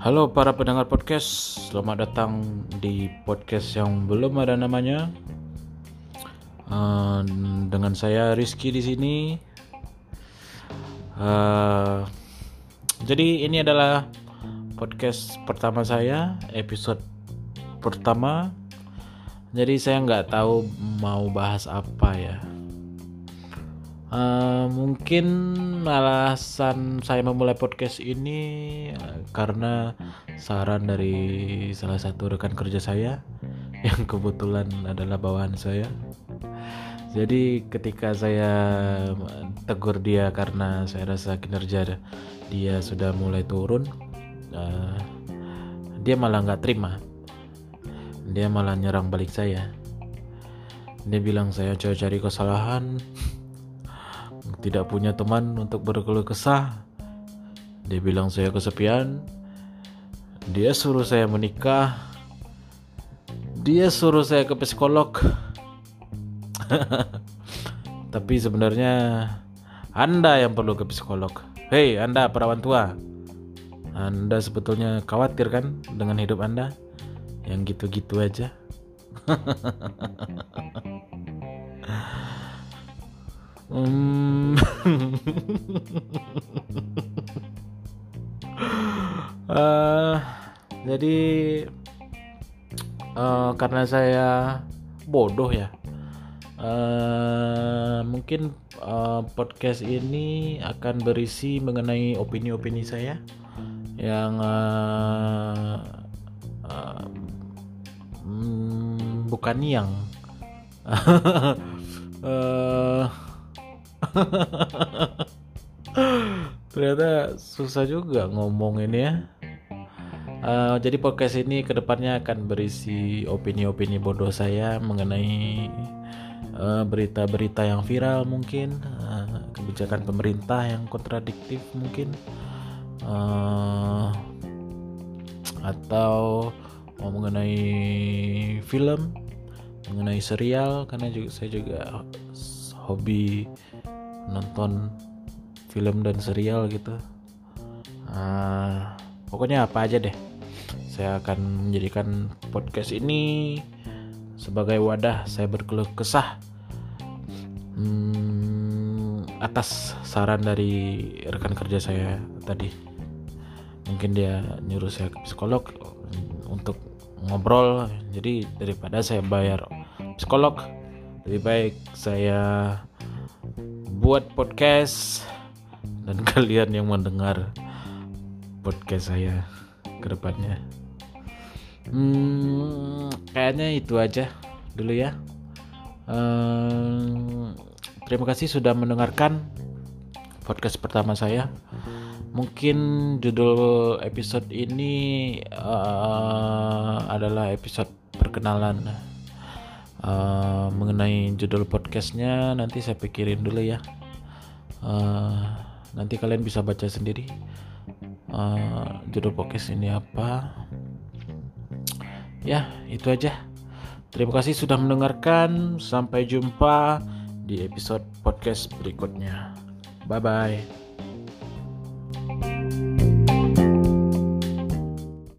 Halo para pendengar podcast, selamat datang di podcast yang belum ada namanya. Uh, dengan saya Rizky di sini. Uh, jadi ini adalah podcast pertama saya, episode pertama. Jadi saya nggak tahu mau bahas apa ya. Uh, mungkin alasan saya memulai podcast ini uh, karena saran dari salah satu rekan kerja saya yang kebetulan adalah bawahan saya. Jadi ketika saya tegur dia karena saya rasa kinerja dia sudah mulai turun, uh, dia malah nggak terima. Dia malah nyerang balik saya. Dia bilang saya cari-cari kesalahan tidak punya teman untuk berkeluh kesah. Dia bilang saya kesepian. Dia suruh saya menikah. Dia suruh saya ke psikolog. Tapi sebenarnya Anda yang perlu ke psikolog. Hei, Anda perawan tua. Anda sebetulnya khawatir kan dengan hidup Anda? Yang gitu-gitu aja. Hmm. Uh, jadi uh, karena saya bodoh ya. Uh, mungkin uh, podcast ini akan berisi mengenai opini-opini saya yang uh, uh, mm, bukan yang uh, Ternyata susah juga ngomong ini ya. Uh, jadi podcast ini ke depannya akan berisi opini-opini bodoh saya mengenai eh, berita-berita uh, yang viral mungkin, uh, kebijakan pemerintah yang kontradiktif mungkin, uh, atau mau mengenai film, mengenai serial karena juga saya juga hobi nonton film dan serial gitu. Uh, pokoknya apa aja deh. Saya akan menjadikan podcast ini sebagai wadah saya berkeluh kesah hmm, atas saran dari rekan kerja saya tadi. Mungkin dia nyuruh saya ke psikolog untuk ngobrol. Jadi daripada saya bayar psikolog lebih baik saya buat podcast dan kalian yang mendengar podcast saya ke depannya. Hmm, kayaknya itu aja dulu ya. Hmm, terima kasih sudah mendengarkan podcast pertama saya. Mungkin judul episode ini uh, adalah episode perkenalan uh, mengenai judul podcastnya nanti saya pikirin dulu ya. Uh, nanti kalian bisa baca sendiri. Uh, judul podcast ini apa. Ya itu aja. Terima kasih sudah mendengarkan. Sampai jumpa di episode podcast berikutnya. Bye bye